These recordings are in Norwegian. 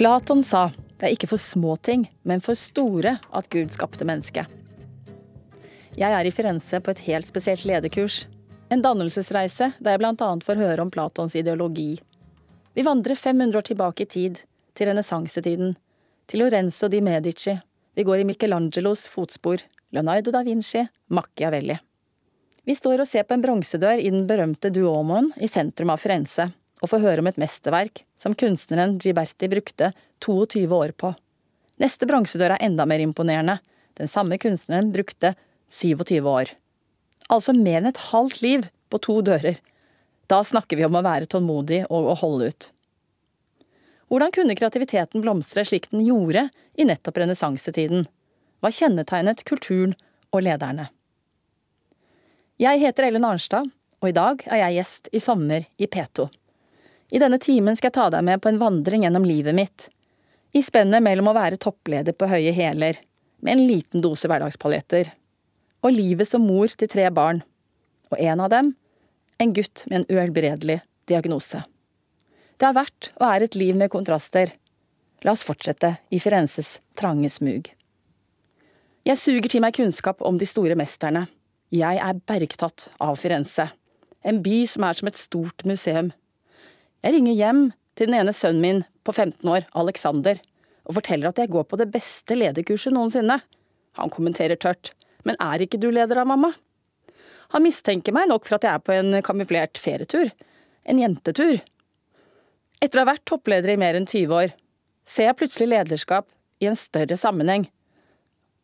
Platon sa det er ikke for små ting, men for store at Gud skapte mennesket. Jeg er i Firenze på et helt spesielt lederkurs. En dannelsesreise der jeg bl.a. får høre om Platons ideologi. Vi vandrer 500 år tilbake i tid, til renessansetiden, til Lorenzo di Medici. Vi går i Michelangelos fotspor, Leonardo da Vinci, Machiavelli. Vi står og ser på en bronsedør i den berømte Duomoen i sentrum av Firenze, og få høre om et mesterverk som kunstneren Giberti brukte 22 år på. Neste bronsedør er enda mer imponerende. Den samme kunstneren brukte 27 år. Altså mer enn et halvt liv på to dører. Da snakker vi om å være tålmodig og å holde ut. Hvordan kunne kreativiteten blomstre slik den gjorde i nettopp renessansetiden? Hva kjennetegnet kulturen og lederne? Jeg heter Ellen Arnstad, og i dag er jeg gjest i Sommer i P2. I denne timen skal jeg ta deg med på en vandring gjennom livet mitt. I spennet mellom å være toppleder på høye hæler, med en liten dose hverdagspaljetter, og livet som mor til tre barn, og en av dem en gutt med en uhelbredelig diagnose. Det har vært og er et liv med kontraster. La oss fortsette i Firenzes trange smug. Jeg suger til meg kunnskap om de store mesterne. Jeg er bergtatt av Firenze, en by som er som et stort museum. Jeg ringer hjem til den ene sønnen min på 15 år, Alexander, og forteller at jeg går på det beste lederkurset noensinne. Han kommenterer tørt. Men er ikke du leder av mamma? Han mistenker meg nok for at jeg er på en kamuflert ferietur. En jentetur. Etter å ha vært toppleder i mer enn 20 år, ser jeg plutselig lederskap i en større sammenheng.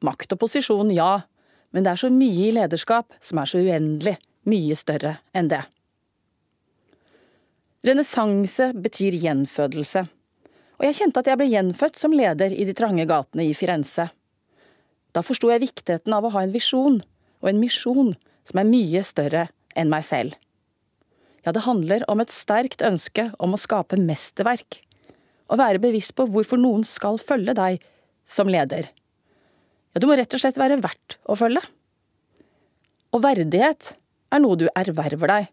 Makt og posisjon, ja, men det er så mye i lederskap som er så uendelig mye større enn det. Renessanse betyr gjenfødelse, og jeg kjente at jeg ble gjenfødt som leder i de trange gatene i Firenze. Da forsto jeg viktigheten av å ha en visjon og en misjon som er mye større enn meg selv. Ja, det handler om et sterkt ønske om å skape mesterverk, og være bevisst på hvorfor noen skal følge deg som leder. Ja, du må rett og slett være verdt å følge. Og verdighet er noe du erverver deg,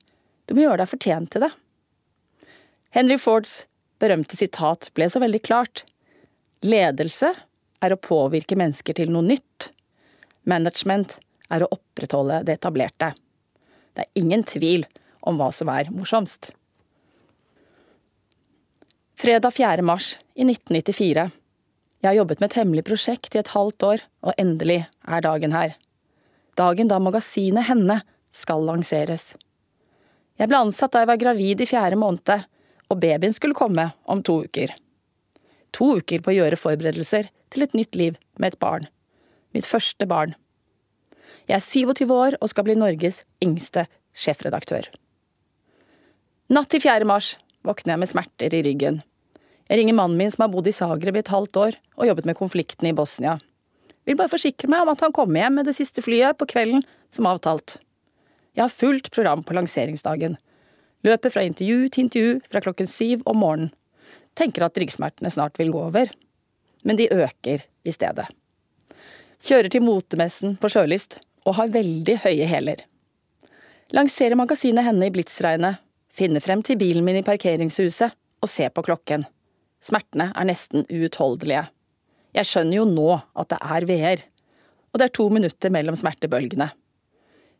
du må gjøre deg fortjent til det. Henry Fords berømte sitat ble så veldig klart. Ledelse er å påvirke mennesker til noe nytt. Management er å opprettholde det etablerte. Det er ingen tvil om hva som er morsomst. Fredag 4. mars i 1994. Jeg har jobbet med et hemmelig prosjekt i et halvt år, og endelig er dagen her. Dagen da magasinet Henne skal lanseres. Jeg ble ansatt da jeg var gravid i fjerde måned, og babyen skulle komme om to uker. To uker på å gjøre forberedelser til et nytt liv med et barn. Mitt første barn. Jeg er 27 år og skal bli Norges yngste sjefredaktør. Natt til 4. mars våkner jeg med smerter i ryggen. Jeg ringer mannen min som har bodd i Zagreb i et halvt år og jobbet med konflikten i Bosnia. Vil bare forsikre meg om at han kommer hjem med det siste flyet på kvelden som avtalt. Jeg har fullt program på lanseringsdagen. Løper fra intervju til intervju fra klokken syv om morgenen. Tenker at ryggsmertene snart vil gå over. Men de øker i stedet. Kjører til motemessen på Sjølyst og har veldig høye hæler. Lanserer magasinet henne i blitsregnet. Finner frem til bilen min i parkeringshuset og ser på klokken. Smertene er nesten uutholdelige. Jeg skjønner jo nå at det er VR. Og det er to minutter mellom smertebølgene.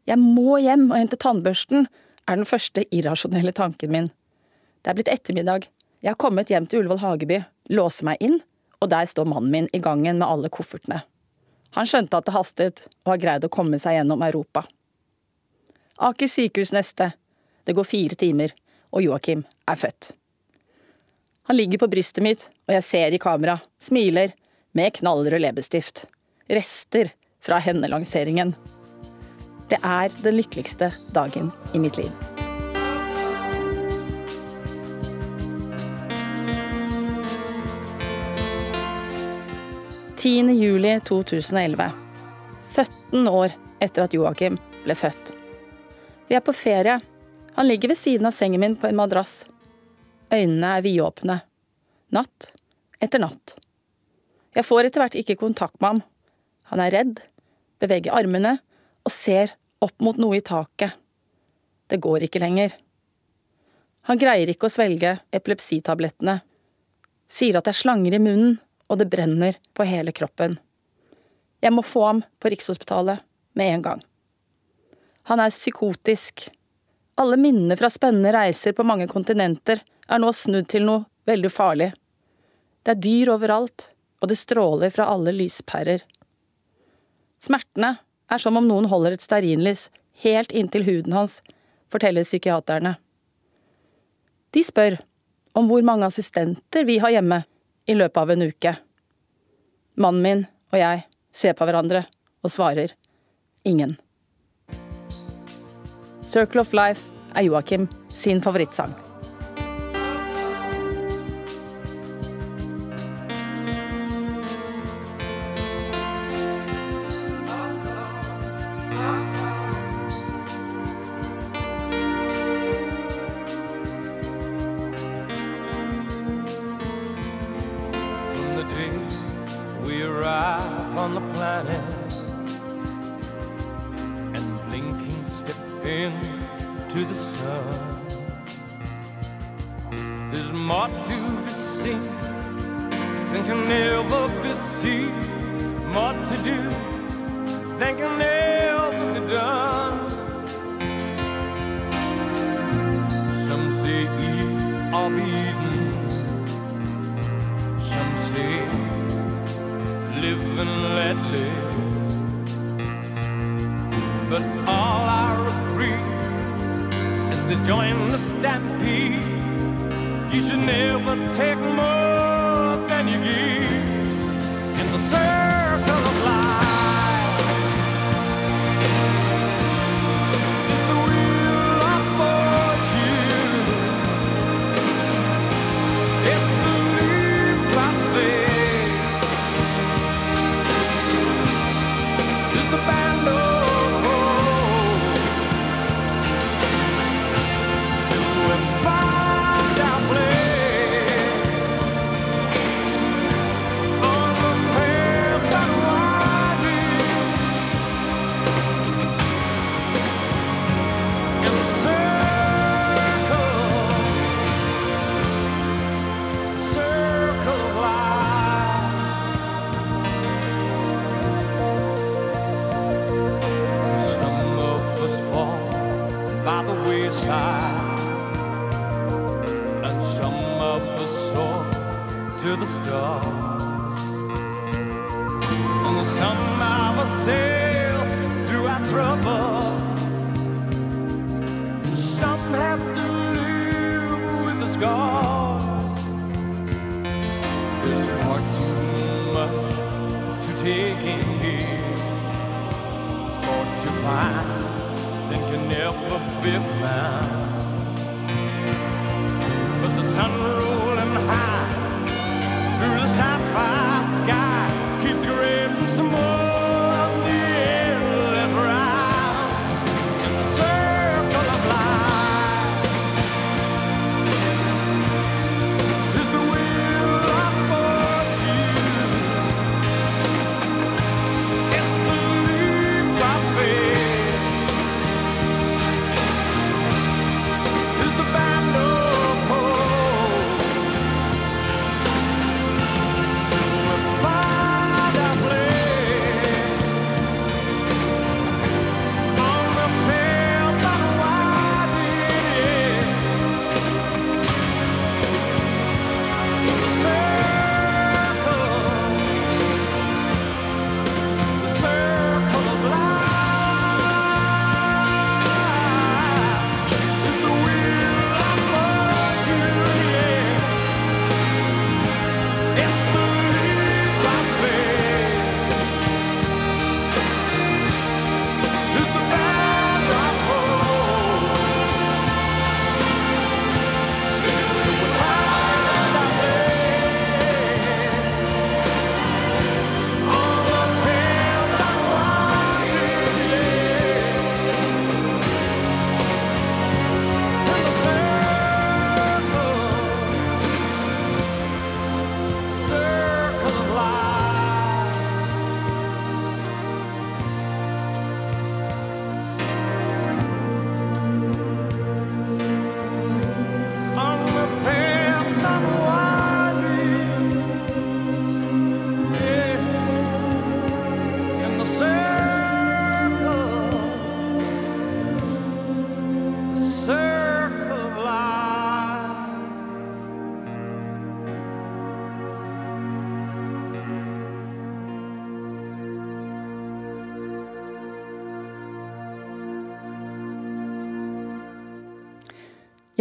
Jeg må hjem og hente tannbørsten er den første irrasjonelle tanken min. Det er blitt ettermiddag. Jeg har kommet hjem til Ullevål Hageby, låser meg inn, og der står mannen min i gangen med alle koffertene. Han skjønte at det hastet, og har greid å komme seg gjennom Europa. Aker sykehus neste. Det går fire timer, og Joakim er født. Han ligger på brystet mitt, og jeg ser i kamera, smiler, med knallrød leppestift. Rester fra hennelanseringen. Det er den lykkeligste dagen i mitt liv. «10. juli 2011. 17 år etter at Joakim ble født. Vi er på ferie. Han ligger ved siden av sengen min på en madrass. Øynene er vidåpne. Natt etter natt. Jeg får etter hvert ikke kontakt med ham. Han er redd, beveger armene og ser opp mot noe i taket. Det går ikke lenger. Han greier ikke å svelge epilepsitablettene. sier at det er slanger i munnen, og det brenner på hele kroppen. Jeg må få ham på Rikshospitalet med en gang. Han er psykotisk. Alle minnene fra spennende reiser på mange kontinenter er nå snudd til noe veldig farlig. Det er dyr overalt, og det stråler fra alle lyspærer. Smertene er som om noen holder et stearinlys helt inntil huden hans, forteller psykiaterne. De spør om hvor mange assistenter vi har hjemme i løpet av en uke. Mannen min og jeg ser på hverandre og svarer ingen. Circle of Life er Joakim sin favorittsang. Let live. But all I agree is to join the stampede. You should never take more than you give in the circle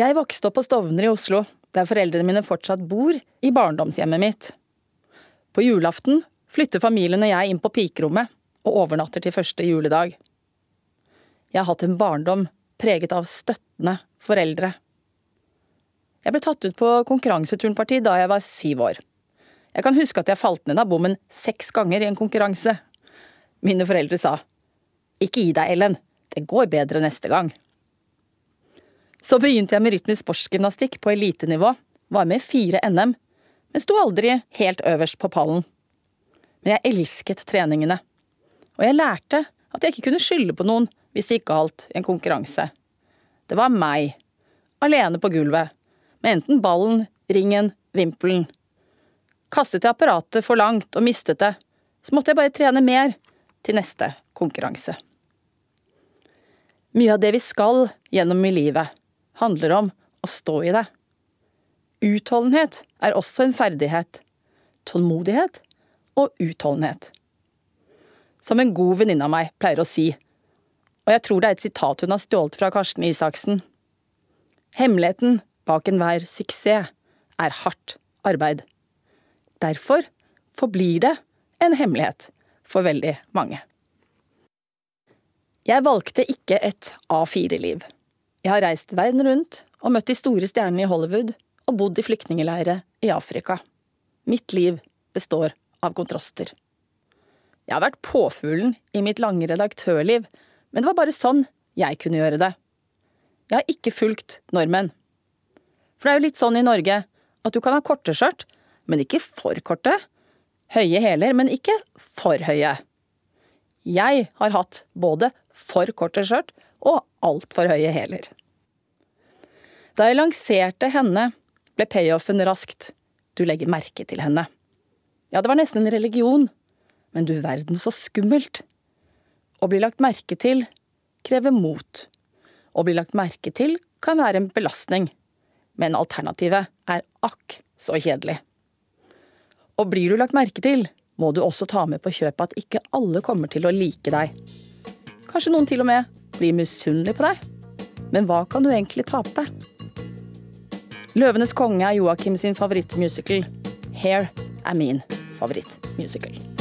Jeg vokste opp på Stovner i Oslo, der foreldrene mine fortsatt bor, i barndomshjemmet mitt. På julaften flytter familien og jeg inn på pikerommet og overnatter til første juledag. Jeg har hatt en barndom preget av støttende foreldre. Jeg ble tatt ut på konkurranseturnparti da jeg var syv år. Jeg kan huske at jeg falt ned av bommen seks ganger i en konkurranse. Mine foreldre sa ikke gi deg, Ellen, det går bedre neste gang. Så begynte jeg med rytmisk sportsgymnastikk på elitenivå, var med fire NM, men sto aldri helt øverst på pallen. Men jeg elsket treningene, og jeg lærte at jeg ikke kunne skylde på noen hvis det gikk galt i en konkurranse. Det var meg, alene på gulvet, med enten ballen, ringen, vimpelen. Kastet jeg apparatet for langt og mistet det, så måtte jeg bare trene mer til neste konkurranse. Mye av det vi skal gjennom i livet, handler om å stå i det. Utholdenhet er også en ferdighet. Tålmodighet og utholdenhet. Som en god venninne av meg pleier å si, og jeg tror det er et sitat hun har stjålet fra Karsten Isaksen. Hemmeligheten bak enhver suksess er hardt arbeid. Derfor forblir det en hemmelighet for veldig mange. Jeg valgte ikke et A4-liv. Jeg har reist verden rundt og møtt de store stjernene i Hollywood og bodd i flyktningeleire i Afrika. Mitt liv består av kontraster. Jeg har vært påfuglen i mitt lange redaktørliv, men det var bare sånn jeg kunne gjøre det. Jeg har ikke fulgt normen. For det er jo litt sånn i Norge at du kan ha korte skjørt, men ikke for korte. Høye hæler, men ikke for høye. Jeg har hatt både for korte skjørt og altfor høye hæler. Da jeg lanserte henne, ble payoffen raskt. Du legger merke til henne. Ja, det var nesten en religion. Men du verden så skummelt. Å bli lagt merke til krever mot. Å bli lagt merke til kan være en belastning, men alternativet er akk så kjedelig. Og blir du lagt merke til, må du også ta med på kjøpet at ikke alle kommer til å like deg. Kanskje noen til og med blir misunnelig på deg. Men hva kan du egentlig tape? 'Løvenes konge' er Joakim sin favorittmusical. 'Hair' er min favorittmusical.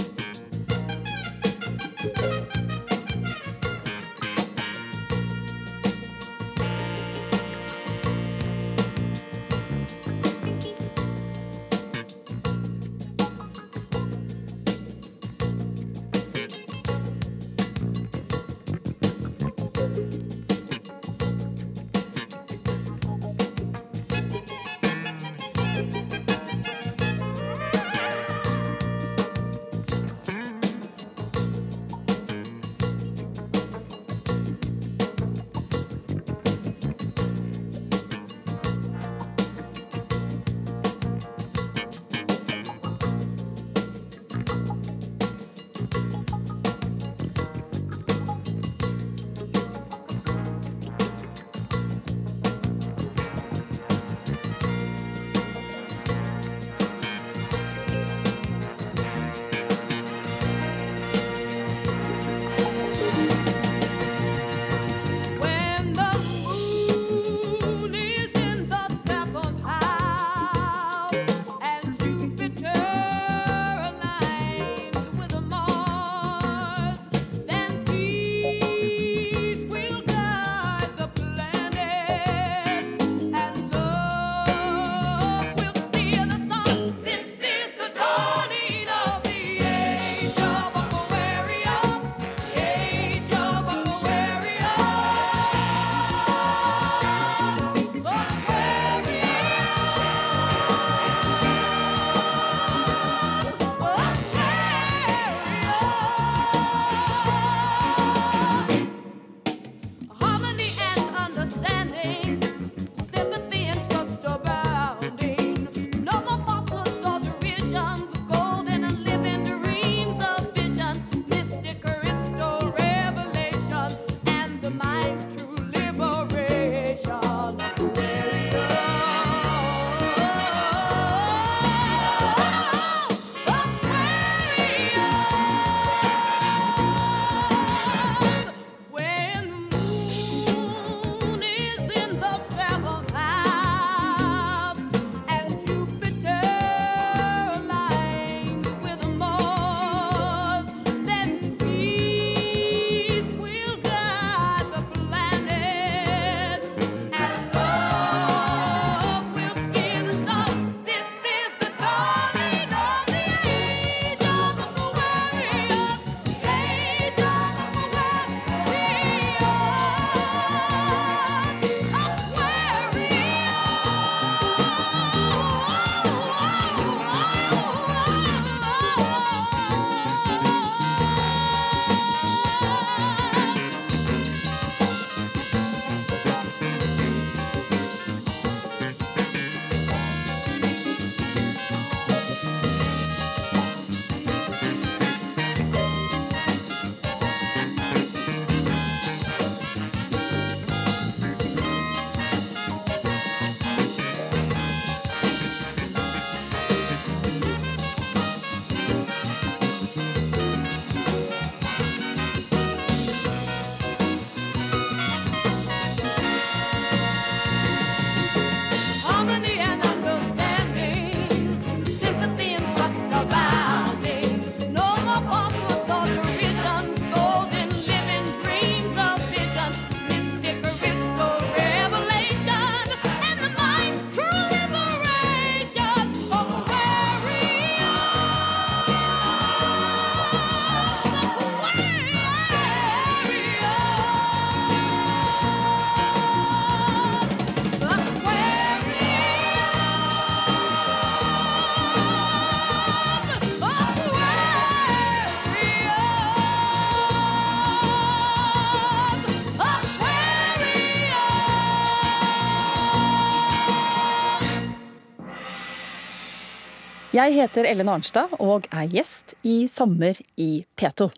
Jeg heter Ellen Arnstad og er gjest i Sommer i P2.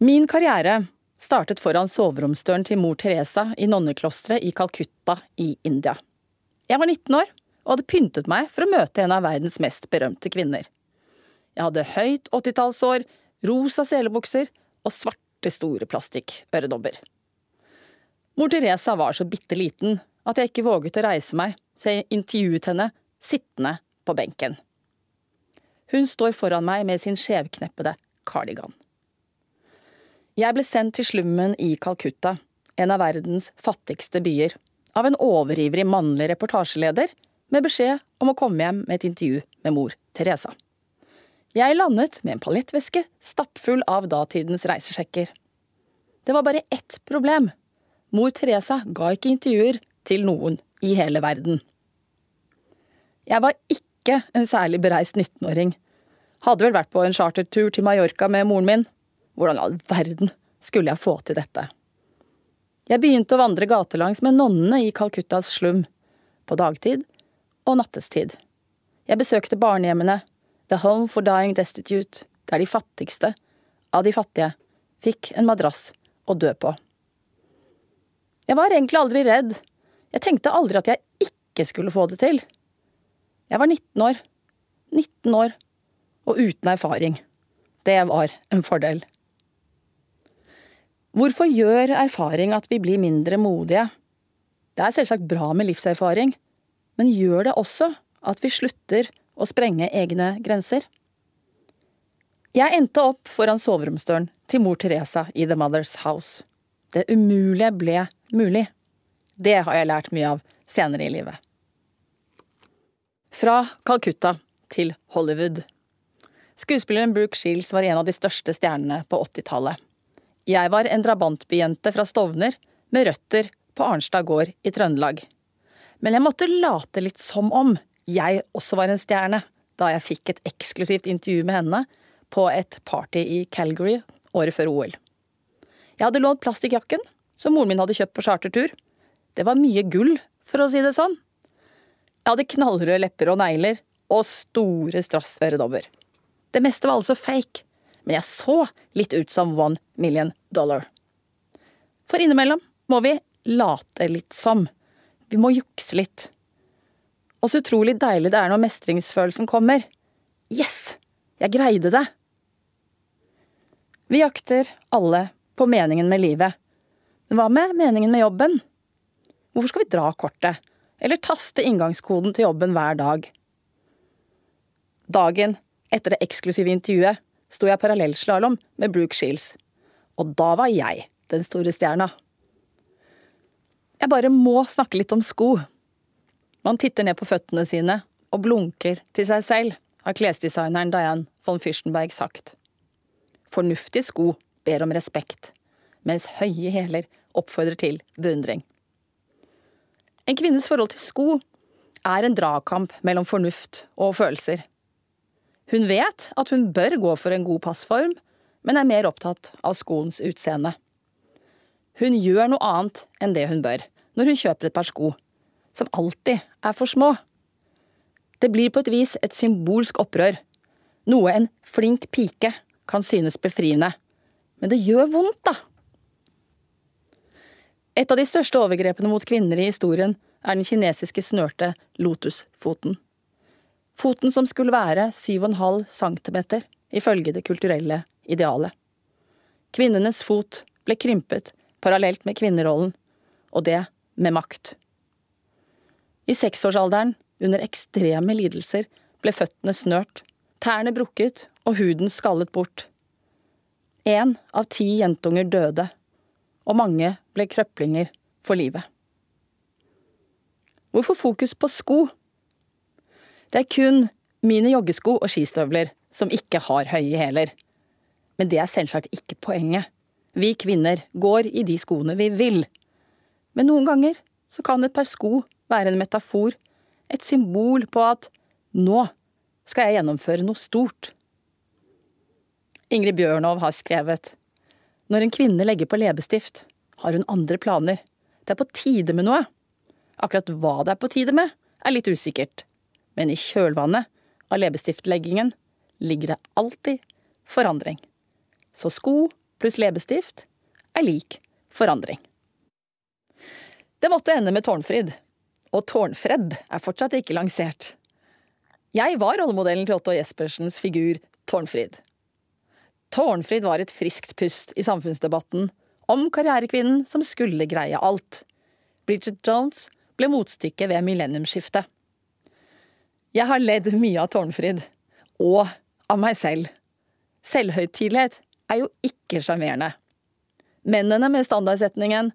Min karriere startet foran soveromsdøren til mor Teresa i nonneklosteret i Calcutta i India. Jeg var 19 år og hadde pyntet meg for å møte en av verdens mest berømte kvinner. Jeg hadde høyt 80-tallshår, rosa selebukser og svarte, store plastikkøredobber. Mor Teresa var så bitte liten at jeg ikke våget å reise meg, så jeg intervjuet henne sittende på benken. Hun står foran meg med sin skjevkneppede kardigan. Jeg ble sendt til slummen i Calcutta, en av verdens fattigste byer, av en overivrig mannlig reportasjeleder med beskjed om å komme hjem med et intervju med mor Teresa. Jeg landet med en paljettveske stappfull av datidens reisesjekker. Det var bare ett problem. Mor Teresa ga ikke intervjuer til noen i hele verden. Jeg var ikke en særlig bereist 19-åring. Hadde vel vært på en chartertur til Mallorca med moren min. Hvordan i all verden skulle jeg få til dette? Jeg begynte å vandre gatelangs med nonnene i Calcuttas slum. På dagtid og nattestid. Jeg besøkte barnehjemmene, The Home for Dying Destitute, der de fattigste av de fattige fikk en madrass å dø på. Jeg var egentlig aldri redd. Jeg tenkte aldri at jeg ikke skulle få det til. Jeg var 19 år. 19 år. Og uten erfaring. Det var en fordel. Hvorfor gjør erfaring at vi blir mindre modige? Det er selvsagt bra med livserfaring, men gjør det også at vi slutter å sprenge egne grenser? Jeg endte opp foran soveromsdøren til mor Teresa i The Mother's House. Det umulige ble mulig. Det har jeg lært mye av senere i livet. Fra Calcutta til Hollywood. Skuespilleren Brooke Shields var en av de største stjernene på 80-tallet. Jeg var en drabantbyjente fra Stovner med røtter på Arnstad gård i Trøndelag. Men jeg måtte late litt som om jeg også var en stjerne da jeg fikk et eksklusivt intervju med henne på et party i Calgary året før OL. Jeg hadde lånt plastikkjakken som moren min hadde kjøpt på chartertur. Det var mye gull, for å si det sånn. Jeg hadde knallrøde lepper og negler og store strassøredobber. Det meste var altså fake, men jeg så litt ut som one million dollar. For innimellom må vi late litt som. Vi må jukse litt. Og så utrolig deilig det er når mestringsfølelsen kommer. Yes! Jeg greide det! Vi jakter alle på meningen med livet. Men hva med meningen med jobben? Hvorfor skal vi dra kortet? Eller taste inngangskoden til jobben hver dag? Dagen etter det eksklusive intervjuet sto jeg parallellslalåm med Brooke Shields. Og da var jeg den store stjerna. Jeg bare må snakke litt om sko. Man titter ned på føttene sine og blunker til seg selv, har klesdesigneren Diane von Fürstenberg sagt. Fornuftige sko ber om respekt, mens høye hæler oppfordrer til beundring. En kvinnes forhold til sko er en dragkamp mellom fornuft og følelser. Hun vet at hun bør gå for en god passform, men er mer opptatt av skoens utseende. Hun gjør noe annet enn det hun bør når hun kjøper et par sko, som alltid er for små. Det blir på et vis et symbolsk opprør, noe en flink pike kan synes befriende. Men det gjør vondt, da. Et av de største overgrepene mot kvinner i historien er den kinesiske snørte lotusfoten. Foten som skulle være 7,5 cm, ifølge det kulturelle idealet. Kvinnenes fot ble krympet parallelt med kvinnerollen, og det med makt. I seksårsalderen, under ekstreme lidelser, ble føttene snørt, tærne brukket og huden skallet bort. Én av ti jentunger døde, og mange ble krøplinger for livet. Hvorfor fokus på sko? Det er kun mine joggesko og skistøvler som ikke har høye hæler. Men det er selvsagt ikke poenget. Vi kvinner går i de skoene vi vil. Men noen ganger så kan et par sko være en metafor, et symbol på at nå skal jeg gjennomføre noe stort. Ingrid Bjørnov har skrevet Når en kvinne legger på leppestift, har hun andre planer. Det er på tide med noe. Akkurat hva det er på tide med, er litt usikkert Men i kjølvannet av leppestiftleggingen ligger det alltid forandring. Så sko pluss leppestift er lik forandring. Det måtte ende med Tårnfrid. Og Tårnfred er fortsatt ikke lansert. Jeg var rollemodellen til Otto Jespersens figur Tårnfrid. Tårnfrid var et friskt pust i samfunnsdebatten om karrierekvinnen som skulle greie alt. Bridget Jones ble motstykket ved millenniumsskiftet. Jeg har ledd mye av Tårnfrid. Og av meg selv. Selvhøytidelighet er jo ikke sjarmerende. Mennene med standardsetningen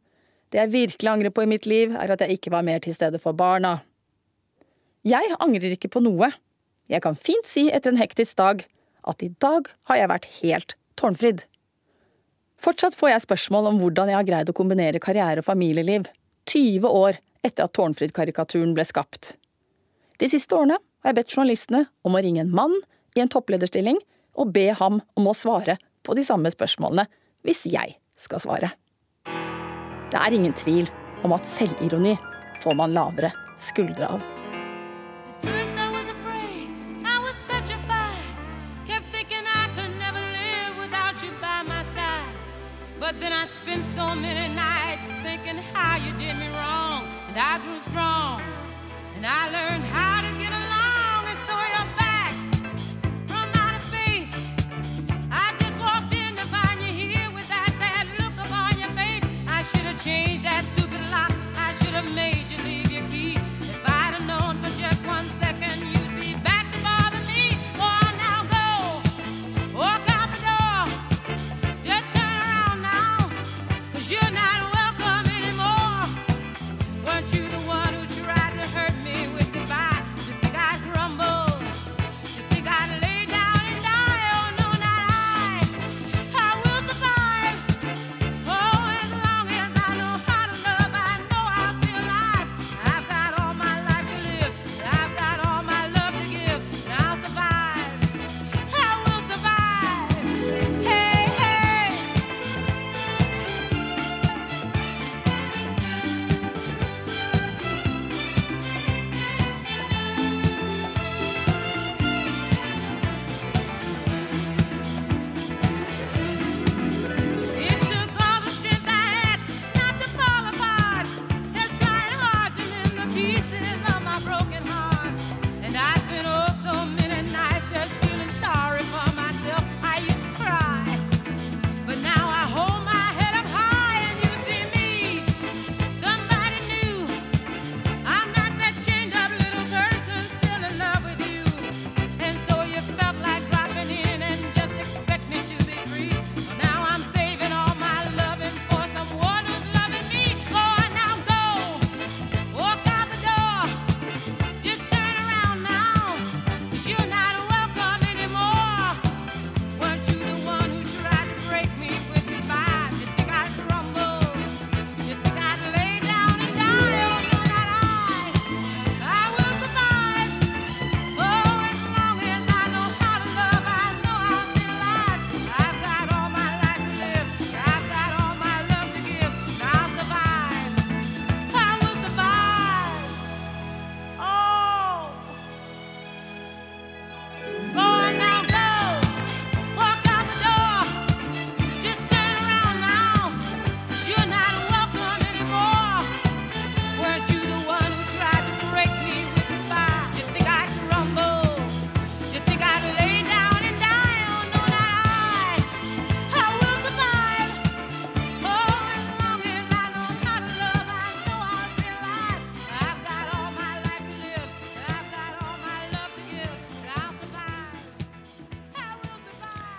'Det jeg virkelig angrer på i mitt liv, er at jeg ikke var mer til stede for barna'. Jeg angrer ikke på noe. Jeg kan fint si etter en hektisk dag at i dag har jeg vært helt tårnfrid. Fortsatt får jeg spørsmål om hvordan jeg har greid å kombinere karriere og familieliv, 20 år etter at Tårnfrid-karikaturen ble skapt. De siste årene har jeg bedt journalistene om å ringe en mann i en topplederstilling og be ham om å svare på de samme spørsmålene hvis jeg skal svare. Det er ingen tvil om at selvironi får man lavere skuldre av. I learned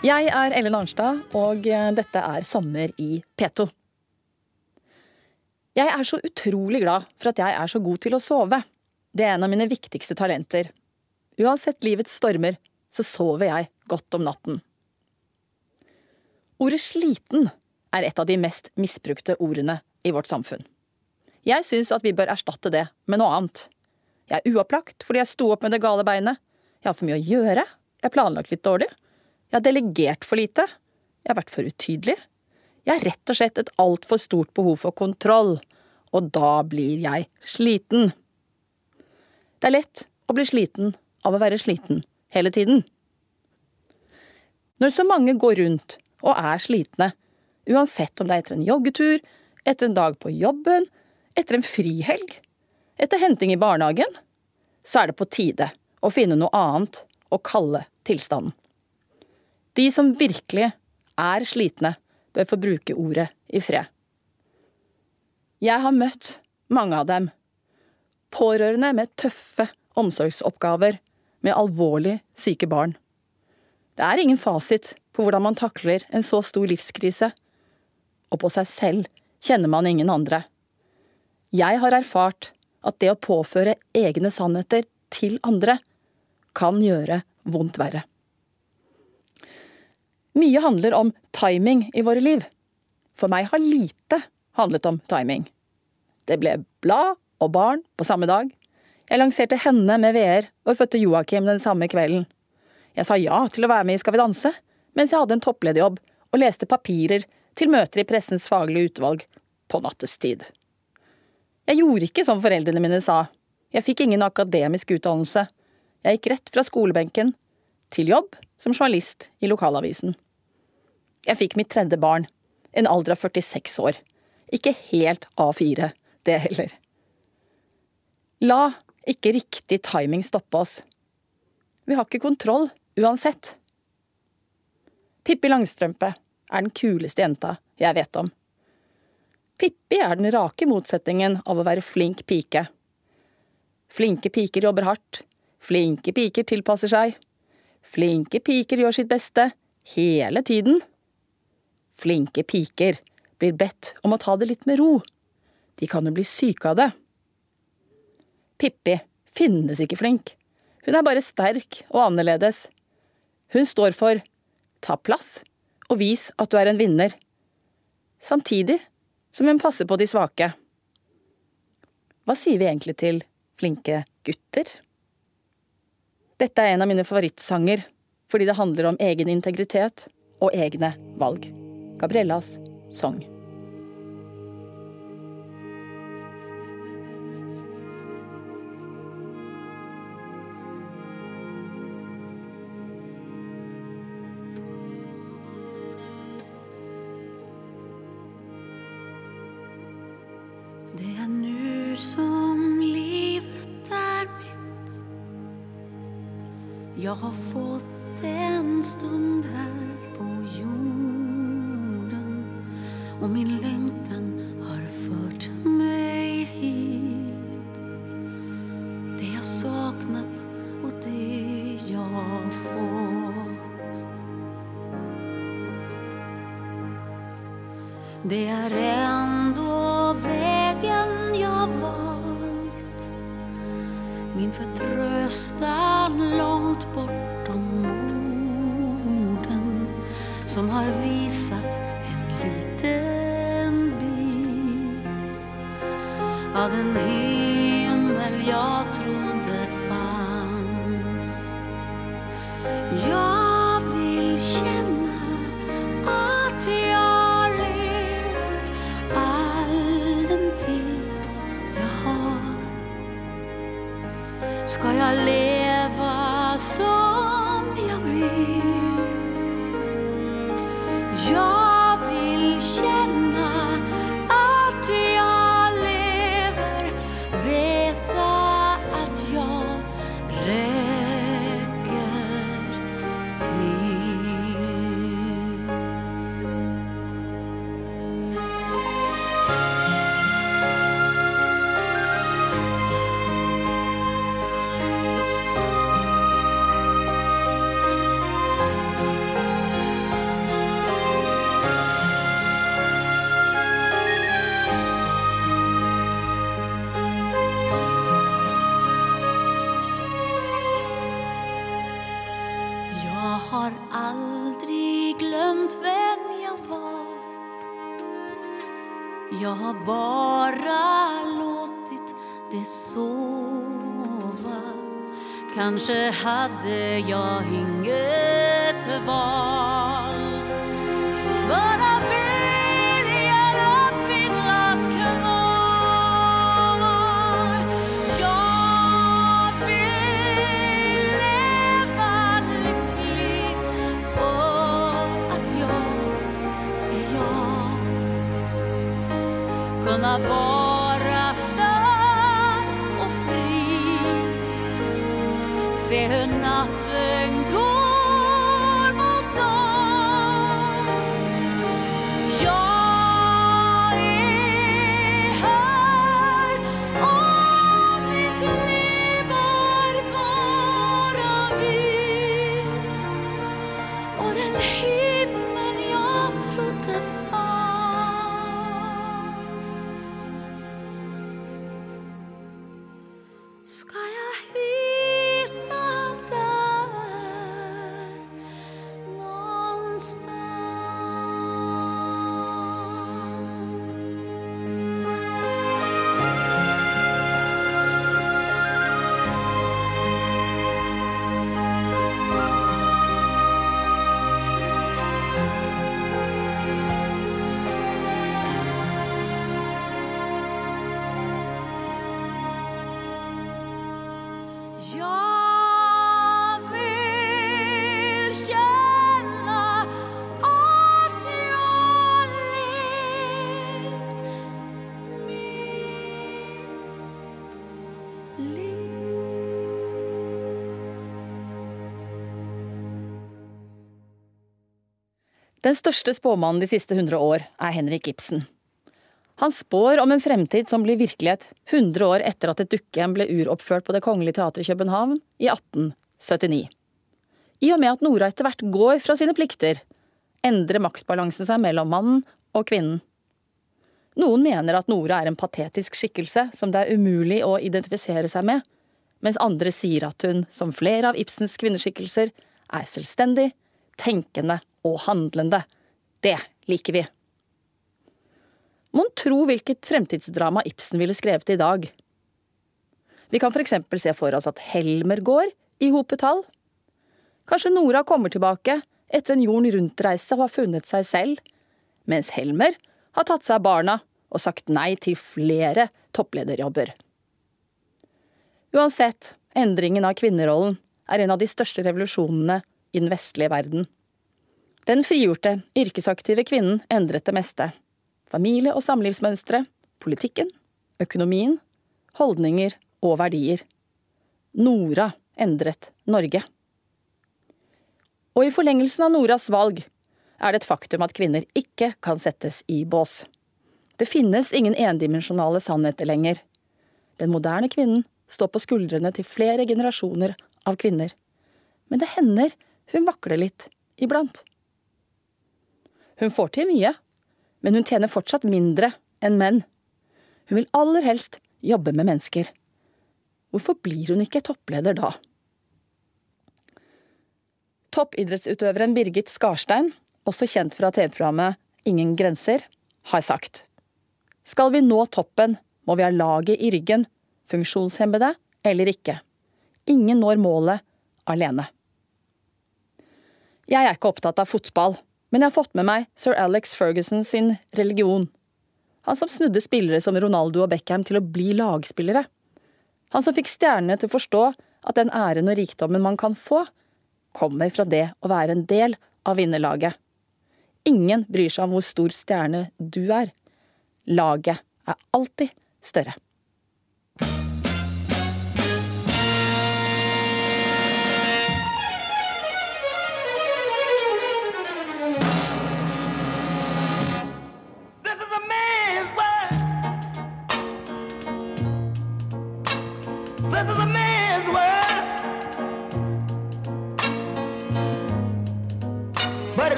Jeg er Ellen Arnstad, og eh, dette er Sommer i P2. Jeg er så utrolig glad for at jeg er så god til å sove. Det er en av mine viktigste talenter. Uansett livets stormer, så sover jeg godt om natten. Ordet sliten er et av de mest misbrukte ordene i vårt samfunn. Jeg syns at vi bør erstatte det med noe annet. Jeg er uopplagt fordi jeg sto opp med det gale beinet. Jeg har for mye å gjøre. Jeg har planlagt litt dårlig. Jeg har delegert for lite. Jeg har vært for utydelig. Jeg har rett og slett et altfor stort behov for kontroll. Og da blir jeg sliten. Det er lett å bli sliten av å være sliten hele tiden. Når så mange går rundt og er slitne, uansett om det er etter en joggetur, etter en dag på jobben, etter en frihelg, etter henting i barnehagen, så er det på tide å finne noe annet å kalle tilstanden. De som virkelig er slitne, bør få bruke ordet i fred. Jeg har møtt mange av dem. Pårørende med tøffe omsorgsoppgaver med alvorlig syke barn. Det er ingen fasit på hvordan man takler en så stor livskrise. Og på seg selv kjenner man ingen andre. Jeg har erfart at det å påføre egne sannheter til andre kan gjøre vondt verre. Mye handler om timing i våre liv. For meg har lite handlet om timing. Det ble blad og barn på samme dag. Jeg lanserte henne med VR og fødte Joakim den samme kvelden. Jeg sa ja til å være med i Skal vi danse, mens jeg hadde en topplederjobb og leste papirer til møter i pressens faglige utvalg på nattestid. Jeg gjorde ikke som foreldrene mine sa. Jeg fikk ingen akademisk utdannelse. Jeg gikk rett fra skolebenken til jobb som journalist i lokalavisen. Jeg fikk mitt tredje barn, en alder av 46 år. Ikke helt A4, det heller. La ikke riktig timing stoppe oss. Vi har ikke kontroll uansett. Pippi Langstrømpe er den kuleste jenta jeg vet om. Pippi er den rake motsetningen av å være flink pike. Flinke piker jobber hardt. Flinke piker tilpasser seg. Flinke piker gjør sitt beste hele tiden. Flinke piker blir bedt om å ta det litt med ro. De kan jo bli syke av det. Pippi finnes ikke flink. Hun er bare sterk og annerledes. Hun står for ta plass og vis at du er en vinner. Samtidig som hun passer på de svake. Hva sier vi egentlig til flinke gutter? Dette er en av mine favorittsanger fordi det handler om egen integritet og egne valg. Gabriellas sang. The ya Den største spåmannen de siste hundre år er Henrik Ibsen. Han spår om en fremtid som blir virkelighet 100 år etter at et dukkehjem ble uroppført på Det kongelige teatret i København i 1879. I og med at Nora etter hvert går fra sine plikter, endrer maktbalansen seg mellom mannen og kvinnen. Noen mener at Nora er en patetisk skikkelse som det er umulig å identifisere seg med, mens andre sier at hun, som flere av Ibsens kvinneskikkelser, er selvstendig, tenkende og handlende. Det liker vi. Mon tro hvilket fremtidsdrama Ibsen ville skrevet i dag. Vi kan eksempel se for oss at Helmer går i hopetall. Kanskje Nora kommer tilbake etter en jorden rundt-reise og har funnet seg selv, mens Helmer har tatt seg av barna og sagt nei til flere topplederjobber. Uansett, endringen av kvinnerollen er en av de største revolusjonene i den vestlige verden. Den frigjorte, yrkesaktive kvinnen endret det meste. Familie- og samlivsmønstre, politikken, økonomien, holdninger og verdier. Nora endret Norge. Og i forlengelsen av Noras valg er det et faktum at kvinner ikke kan settes i bås. Det finnes ingen endimensjonale sannheter lenger. Den moderne kvinnen står på skuldrene til flere generasjoner av kvinner. Men det hender hun vakler litt iblant. Hun får til mye, men hun tjener fortsatt mindre enn menn. Hun vil aller helst jobbe med mennesker. Hvorfor blir hun ikke toppleder da? Toppidrettsutøveren Birgit Skarstein, også kjent fra TV-programmet Ingen grenser, har sagt Skal vi nå toppen, må vi ha laget i ryggen, funksjonshemmede eller ikke. Ingen når målet alene. Jeg er ikke opptatt av fotball, men jeg har fått med meg sir Alex Ferguson sin religion. Han som snudde spillere som Ronaldo og Beckham til å bli lagspillere. Han som fikk stjernene til å forstå at den æren og rikdommen man kan få, kommer fra det å være en del av vinnerlaget. Ingen bryr seg om hvor stor stjerne du er. Laget er alltid større.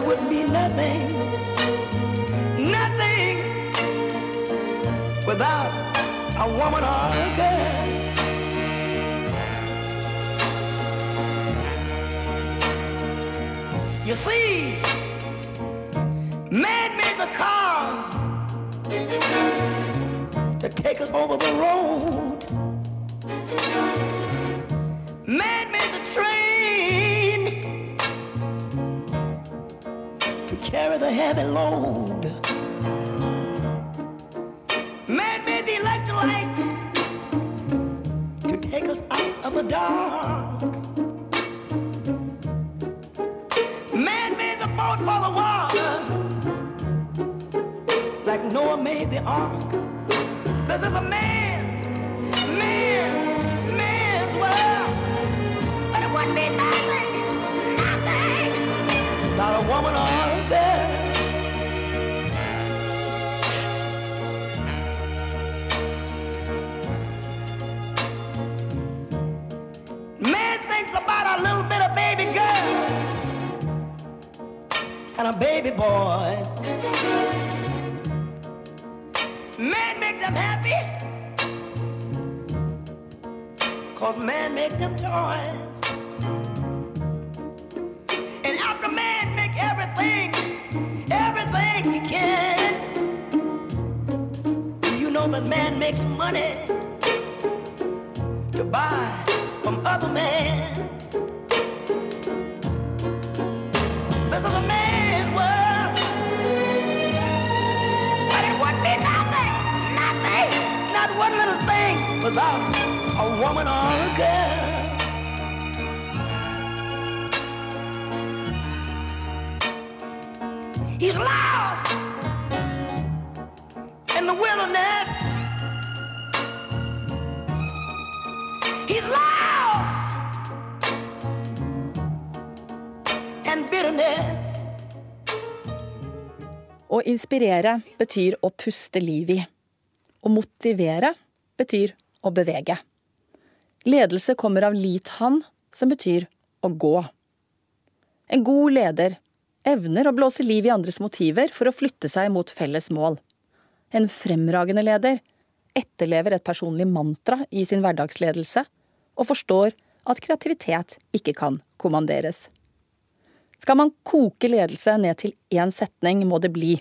Wouldn't be nothing, nothing without a woman or a girl. You see, man made the cars to take us over the road. Man made the train carry the heavy load. Man made the electrolyte to take us out of the dark. Man made the boat for the water, like Noah made the ark. This is a man's, man's, man's world. But it wouldn't be nothing, nothing. without a woman or kind of baby boys. Man make them happy. Cause man make them toys. And after man make everything, everything he can. You know that man makes money to buy from other men. Without a woman or a girl. He's lost in the wilderness. He's lost in bitterness. Å inspirere betyr å puste liv i. Å motivere betyr å bevege. Ledelse kommer av lit-han, som betyr å gå. En god leder evner å blåse liv i andres motiver for å flytte seg mot felles mål. En fremragende leder etterlever et personlig mantra i sin hverdagsledelse og forstår at kreativitet ikke kan kommanderes. Skal man koke ledelse ned til én setning, må det bli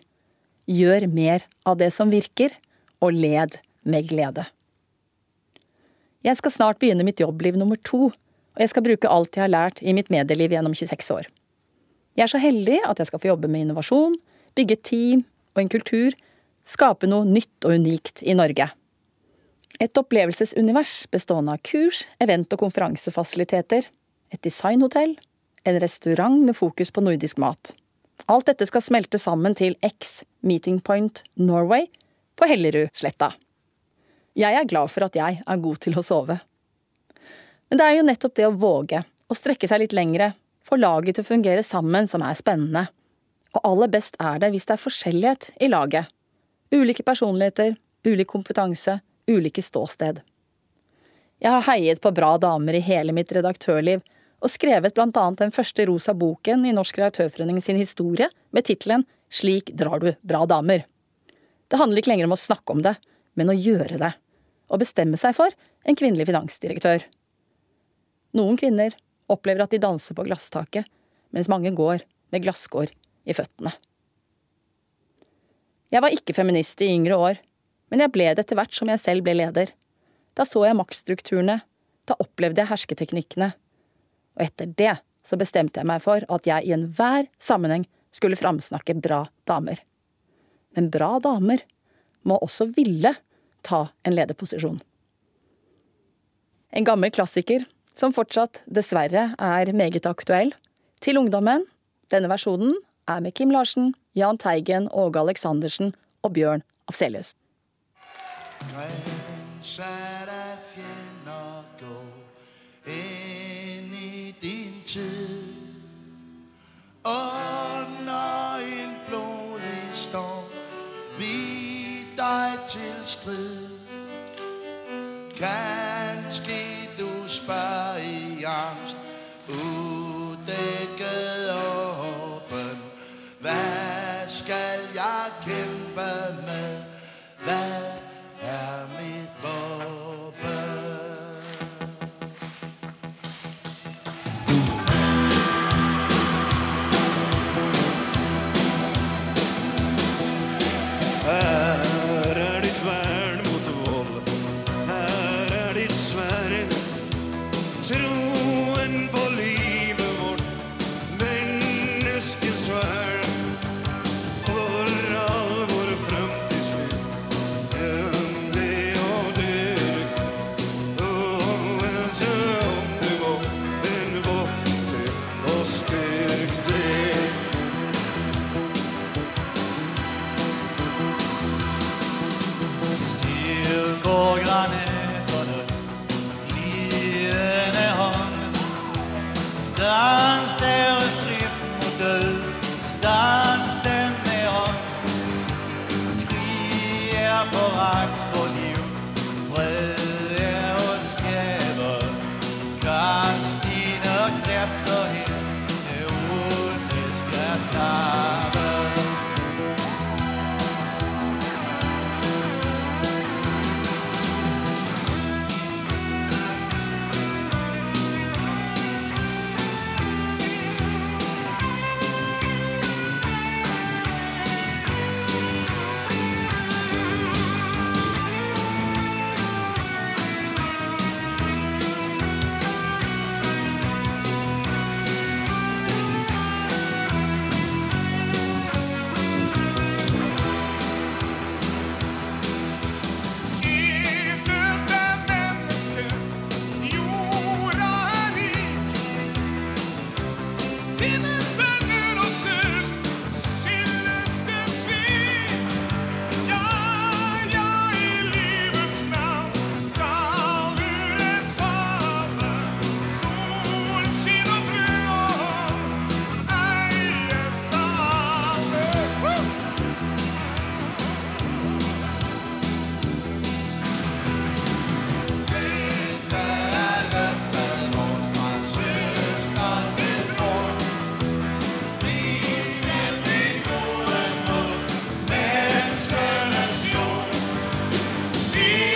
gjør mer av det som virker, og led med glede. Jeg skal snart begynne mitt jobbliv nummer to, og jeg skal bruke alt jeg har lært i mitt medieliv gjennom 26 år. Jeg er så heldig at jeg skal få jobbe med innovasjon, bygge et team og en kultur, skape noe nytt og unikt i Norge. Et opplevelsesunivers bestående av kurs, event- og konferansefasiliteter, et designhotell, en restaurant med fokus på nordisk mat. Alt dette skal smelte sammen til X Meeting Point Norway på Hellerudsletta. Jeg er glad for at jeg er god til å sove. Men det er jo nettopp det å våge, å strekke seg litt lengre, få laget til å fungere sammen som er spennende. Og aller best er det hvis det er forskjellighet i laget. Ulike personligheter, ulik kompetanse, ulike ståsted. Jeg har heiet på bra damer i hele mitt redaktørliv, og skrevet blant annet den første rosa boken i Norsk Redaktørforening sin historie med tittelen Slik drar du bra damer. Det handler ikke lenger om å snakke om det, men å gjøre det. Og bestemme seg for en kvinnelig finansdirektør. Noen kvinner opplever at de danser på glasstaket, mens mange går med glasskår i føttene. Jeg var ikke feminist i yngre år, men jeg ble det etter hvert som jeg selv ble leder. Da så jeg maktstrukturene, da opplevde jeg hersketeknikkene. Og etter det så bestemte jeg meg for at jeg i enhver sammenheng skulle framsnakke bra damer. Men bra damer må også ville ta en lederposisjon. En gammel klassiker som fortsatt dessverre er meget aktuell. Til ungdommen. Denne versjonen er med Kim Larsen, Jahn Teigen, Åge Aleksandersen og Bjørn Afselius. er af fjender gå inn i din tid Under en blodig storm Vi deg til strid Kanskje me.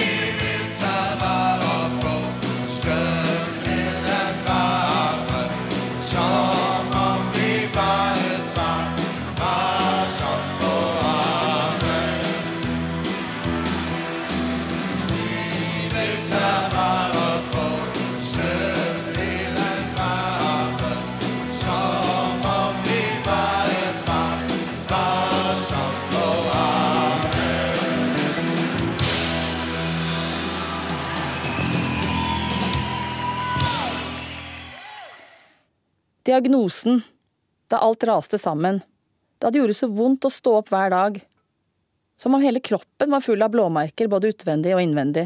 Diagnosen. Da alt raste sammen. Da det gjorde så vondt å stå opp hver dag. Som om hele kroppen var full av blåmerker, både utvendig og innvendig.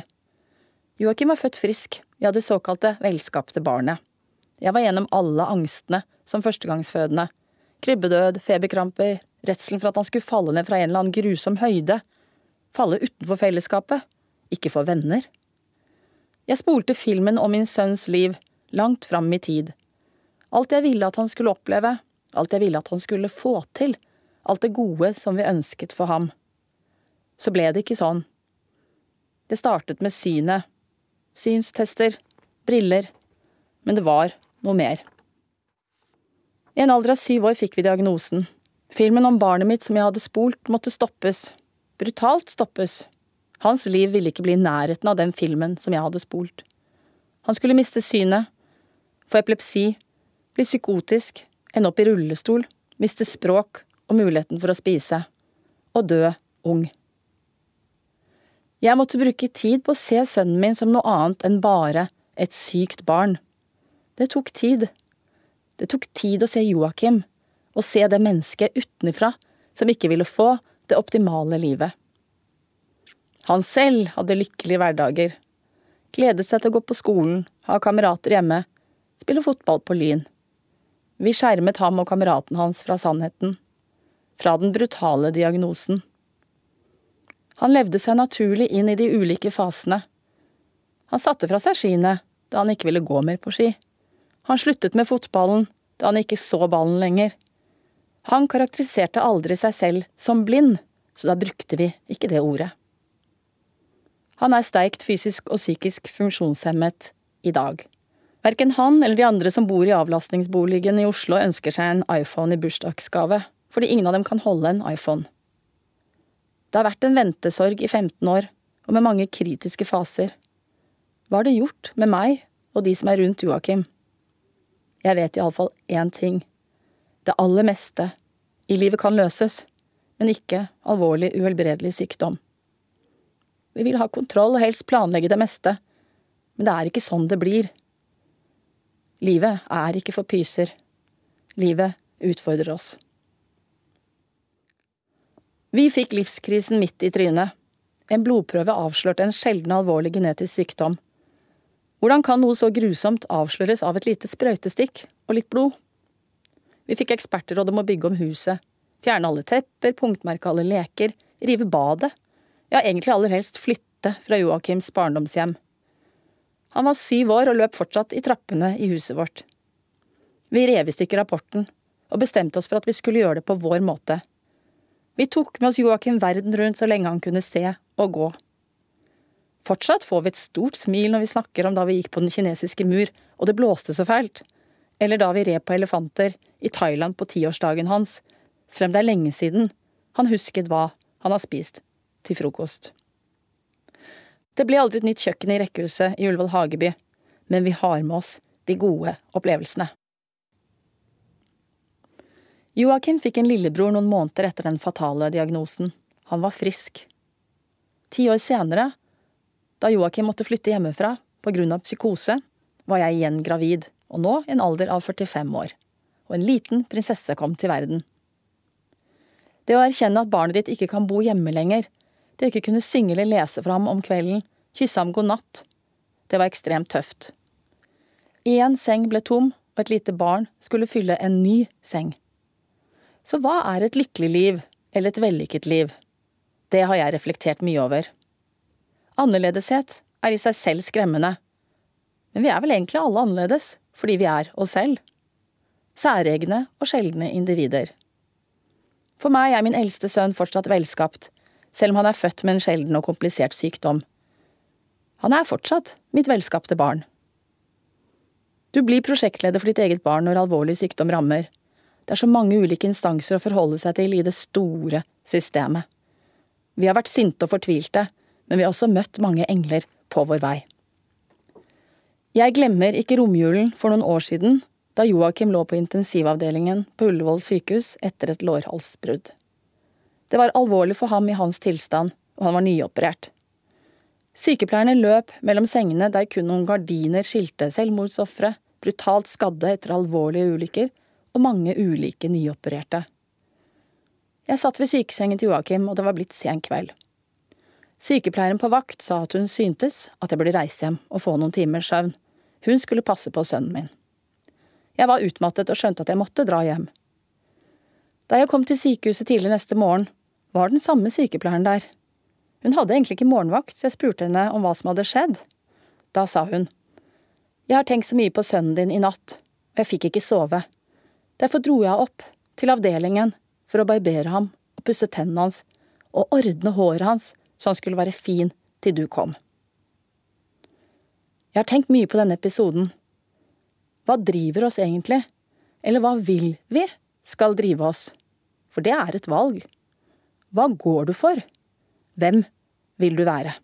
Joakim var født frisk, vi hadde såkalte velskapte barnet. Jeg var gjennom alle angstene som førstegangsfødende. Krybbedød, feberkramper, redselen for at han skulle falle ned fra en eller annen grusom høyde. Falle utenfor fellesskapet. Ikke få venner. Jeg spolte filmen om min sønns liv langt fram i tid. Alt jeg ville at han skulle oppleve, alt jeg ville at han skulle få til, alt det gode som vi ønsket for ham. Så ble det ikke sånn. Det startet med synet. Synstester, briller. Men det var noe mer. I en alder av syv år fikk vi diagnosen. Filmen om barnet mitt som jeg hadde spolt, måtte stoppes. Brutalt stoppes. Hans liv ville ikke bli i nærheten av den filmen som jeg hadde spolt. Han skulle miste synet, få epilepsi, bli psykotisk, ende opp i rullestol, miste språk og muligheten for å spise, og dø ung. Jeg måtte bruke tid på å se sønnen min som noe annet enn bare et sykt barn. Det tok tid. Det tok tid å se Joakim, å se det mennesket utenfra som ikke ville få det optimale livet. Han selv hadde lykkelige hverdager. Gledet seg til å gå på skolen, ha kamerater hjemme, spille fotball på Lyn. Vi skjermet ham og kameraten hans fra sannheten. Fra den brutale diagnosen. Han levde seg naturlig inn i de ulike fasene. Han satte fra seg skiene da han ikke ville gå mer på ski. Han sluttet med fotballen da han ikke så ballen lenger. Han karakteriserte aldri seg selv som blind, så da brukte vi ikke det ordet. Han er sterkt fysisk og psykisk funksjonshemmet i dag. Verken han eller de andre som bor i avlastningsboligen i Oslo ønsker seg en iPhone i bursdagsgave, fordi ingen av dem kan holde en iPhone. Det har vært en ventesorg i 15 år, og med mange kritiske faser. Hva har det gjort med meg og de som er rundt Joakim? Jeg vet iallfall én ting. Det aller meste i livet kan løses, men ikke alvorlig uhelbredelig sykdom. Vi vil ha kontroll og helst planlegge det meste, men det er ikke sånn det blir. Livet er ikke for pyser. Livet utfordrer oss. Vi fikk livskrisen midt i trynet. En blodprøve avslørte en sjelden alvorlig genetisk sykdom. Hvordan kan noe så grusomt avsløres av et lite sprøytestikk og litt blod? Vi fikk ekspertråd om å bygge om huset, fjerne alle tepper, punktmerke alle leker, rive badet, ja, egentlig aller helst flytte fra Joakims barndomshjem. Han var syv år og løp fortsatt i trappene i huset vårt. Vi rev i stykker rapporten og bestemte oss for at vi skulle gjøre det på vår måte. Vi tok med oss Joakim verden rundt så lenge han kunne se og gå. Fortsatt får vi et stort smil når vi snakker om da vi gikk på den kinesiske mur og det blåste så fælt, eller da vi red på elefanter i Thailand på tiårsdagen hans, selv om det er lenge siden han husket hva han har spist til frokost. Det ble aldri et nytt kjøkken i rekkehuset i Ullevål Hageby, men vi har med oss de gode opplevelsene. Joakim fikk en lillebror noen måneder etter den fatale diagnosen. Han var frisk. Ti år senere, da Joakim måtte flytte hjemmefra av psykose, var jeg igjen gravid, og nå i en alder av 45 år. Og en liten prinsesse kom til verden. Det å erkjenne at barnet ditt ikke kan bo hjemme lenger, det å ikke kunne synge eller lese for ham om kvelden, kysse ham god natt, det var ekstremt tøft. Én seng ble tom, og et lite barn skulle fylle en ny seng. Så hva er et lykkelig liv, eller et vellykket liv? Det har jeg reflektert mye over. Annerledeshet er i seg selv skremmende. Men vi er vel egentlig alle annerledes, fordi vi er oss selv. Særegne og sjeldne individer. For meg er min eldste sønn fortsatt velskapt, selv om han er født med en sjelden og komplisert sykdom. Han er fortsatt mitt velskapte barn. Du blir prosjektleder for ditt eget barn når alvorlig sykdom rammer. Det er så mange ulike instanser å forholde seg til i det store systemet. Vi har vært sinte og fortvilte, men vi har også møtt mange engler på vår vei. Jeg glemmer ikke romjulen for noen år siden, da Joakim lå på intensivavdelingen på Ullevål sykehus etter et lårhalsbrudd. Det var alvorlig for ham i hans tilstand, og han var nyoperert. Sykepleierne løp mellom sengene der kun noen gardiner skilte selvmordsofre, brutalt skadde etter alvorlige ulykker og mange ulike nyopererte. Jeg satt ved sykesengen til Joakim, og det var blitt sen kveld. Sykepleieren på vakt sa at hun syntes at jeg burde reise hjem og få noen timers søvn. Hun skulle passe på sønnen min. Jeg var utmattet og skjønte at jeg måtte dra hjem. Da jeg kom til sykehuset tidlig neste morgen, var den samme sykepleieren der. Hun hadde egentlig ikke morgenvakt, så jeg spurte henne om hva som hadde skjedd. Da sa hun, Jeg har tenkt så mye på sønnen din i natt, og jeg fikk ikke sove. Derfor dro jeg opp til avdelingen for å barbere ham og pusse tennene hans og ordne håret hans så han skulle være fin til du kom. Jeg har tenkt mye på denne episoden. Hva driver oss egentlig? Eller hva vil vi skal drive oss? For det er et valg. Hva går du for? Hvem vil du være?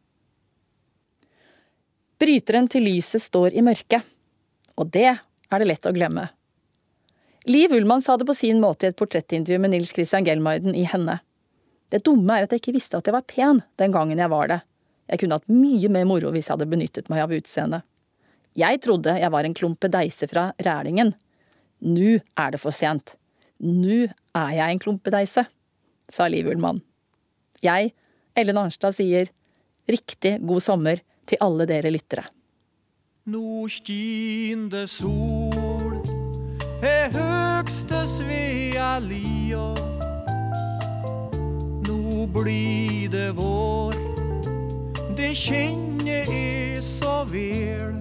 Bryteren til lyset står i mørket, og det er det lett å glemme. Liv Ullmann sa det på sin måte i et portrettintervju med Nils Christian Gelmarden i Henne. Det dumme er at jeg ikke visste at jeg var pen den gangen jeg var det. Jeg kunne hatt mye mer moro hvis jeg hadde benyttet meg av utseendet. Jeg trodde jeg var en klumpe deise fra Rælingen. Nu er det for sent. Nu er jeg en klumpe deise, sa Liv Ullmann. Jeg, Ellen Arnstad, sier riktig god sommer til alle dere lyttere. Nå skin sol er høgste Svea lia. Nå blir det vår, det kjenner jeg så vel.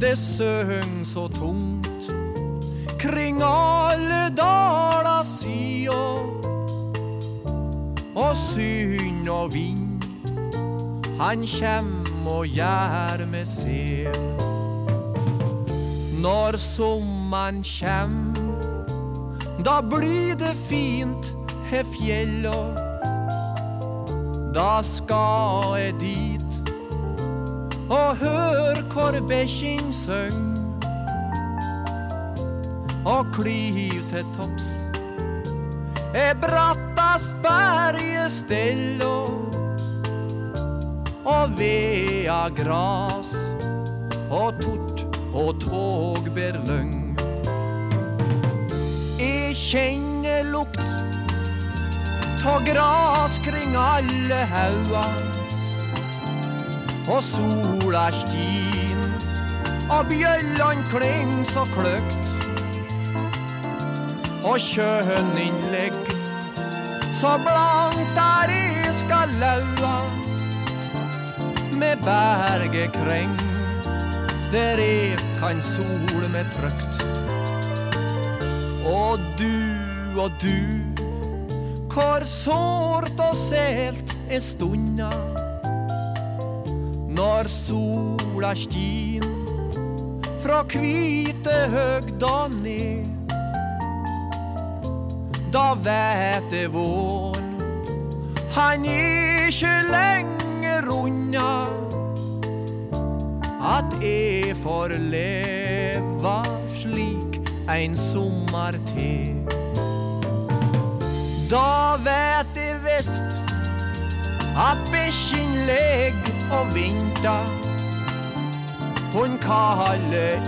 Det søng så tungt kring alle daler sida. Og syn og vind han kjem og gjør med sel. Når sommeren kjem, da blir det fint he fjella. Da skal jeg dit og hør hvor bekkjen søng. Og kliv til topps er brattast berget stella og vea gras og tort og tog ber løgn. Jeg kjenner lukt ta gras kring alle haugar og sola stin og bjøllan kling så kløkt og kjønninnlegg så blankt er i skal laua med bergekreng der jeg kan sol med trøkt. Og du og du, hvor sårt og sælt er stunda når sola stin fra kvite høgda ned. Da vet det vår. han er ikke lenger unna at jeg får leva slik ein sommer til. Da vet jeg visst at bikkjen leg og venter. Hun kaller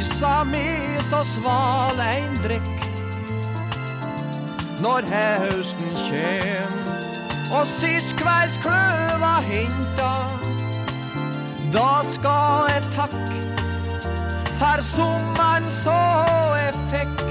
isa med så sval ein drikk. Når høsten kjem og sist kvelds kløva henta. Da skal jeg takke for sommeren så jeg fikk.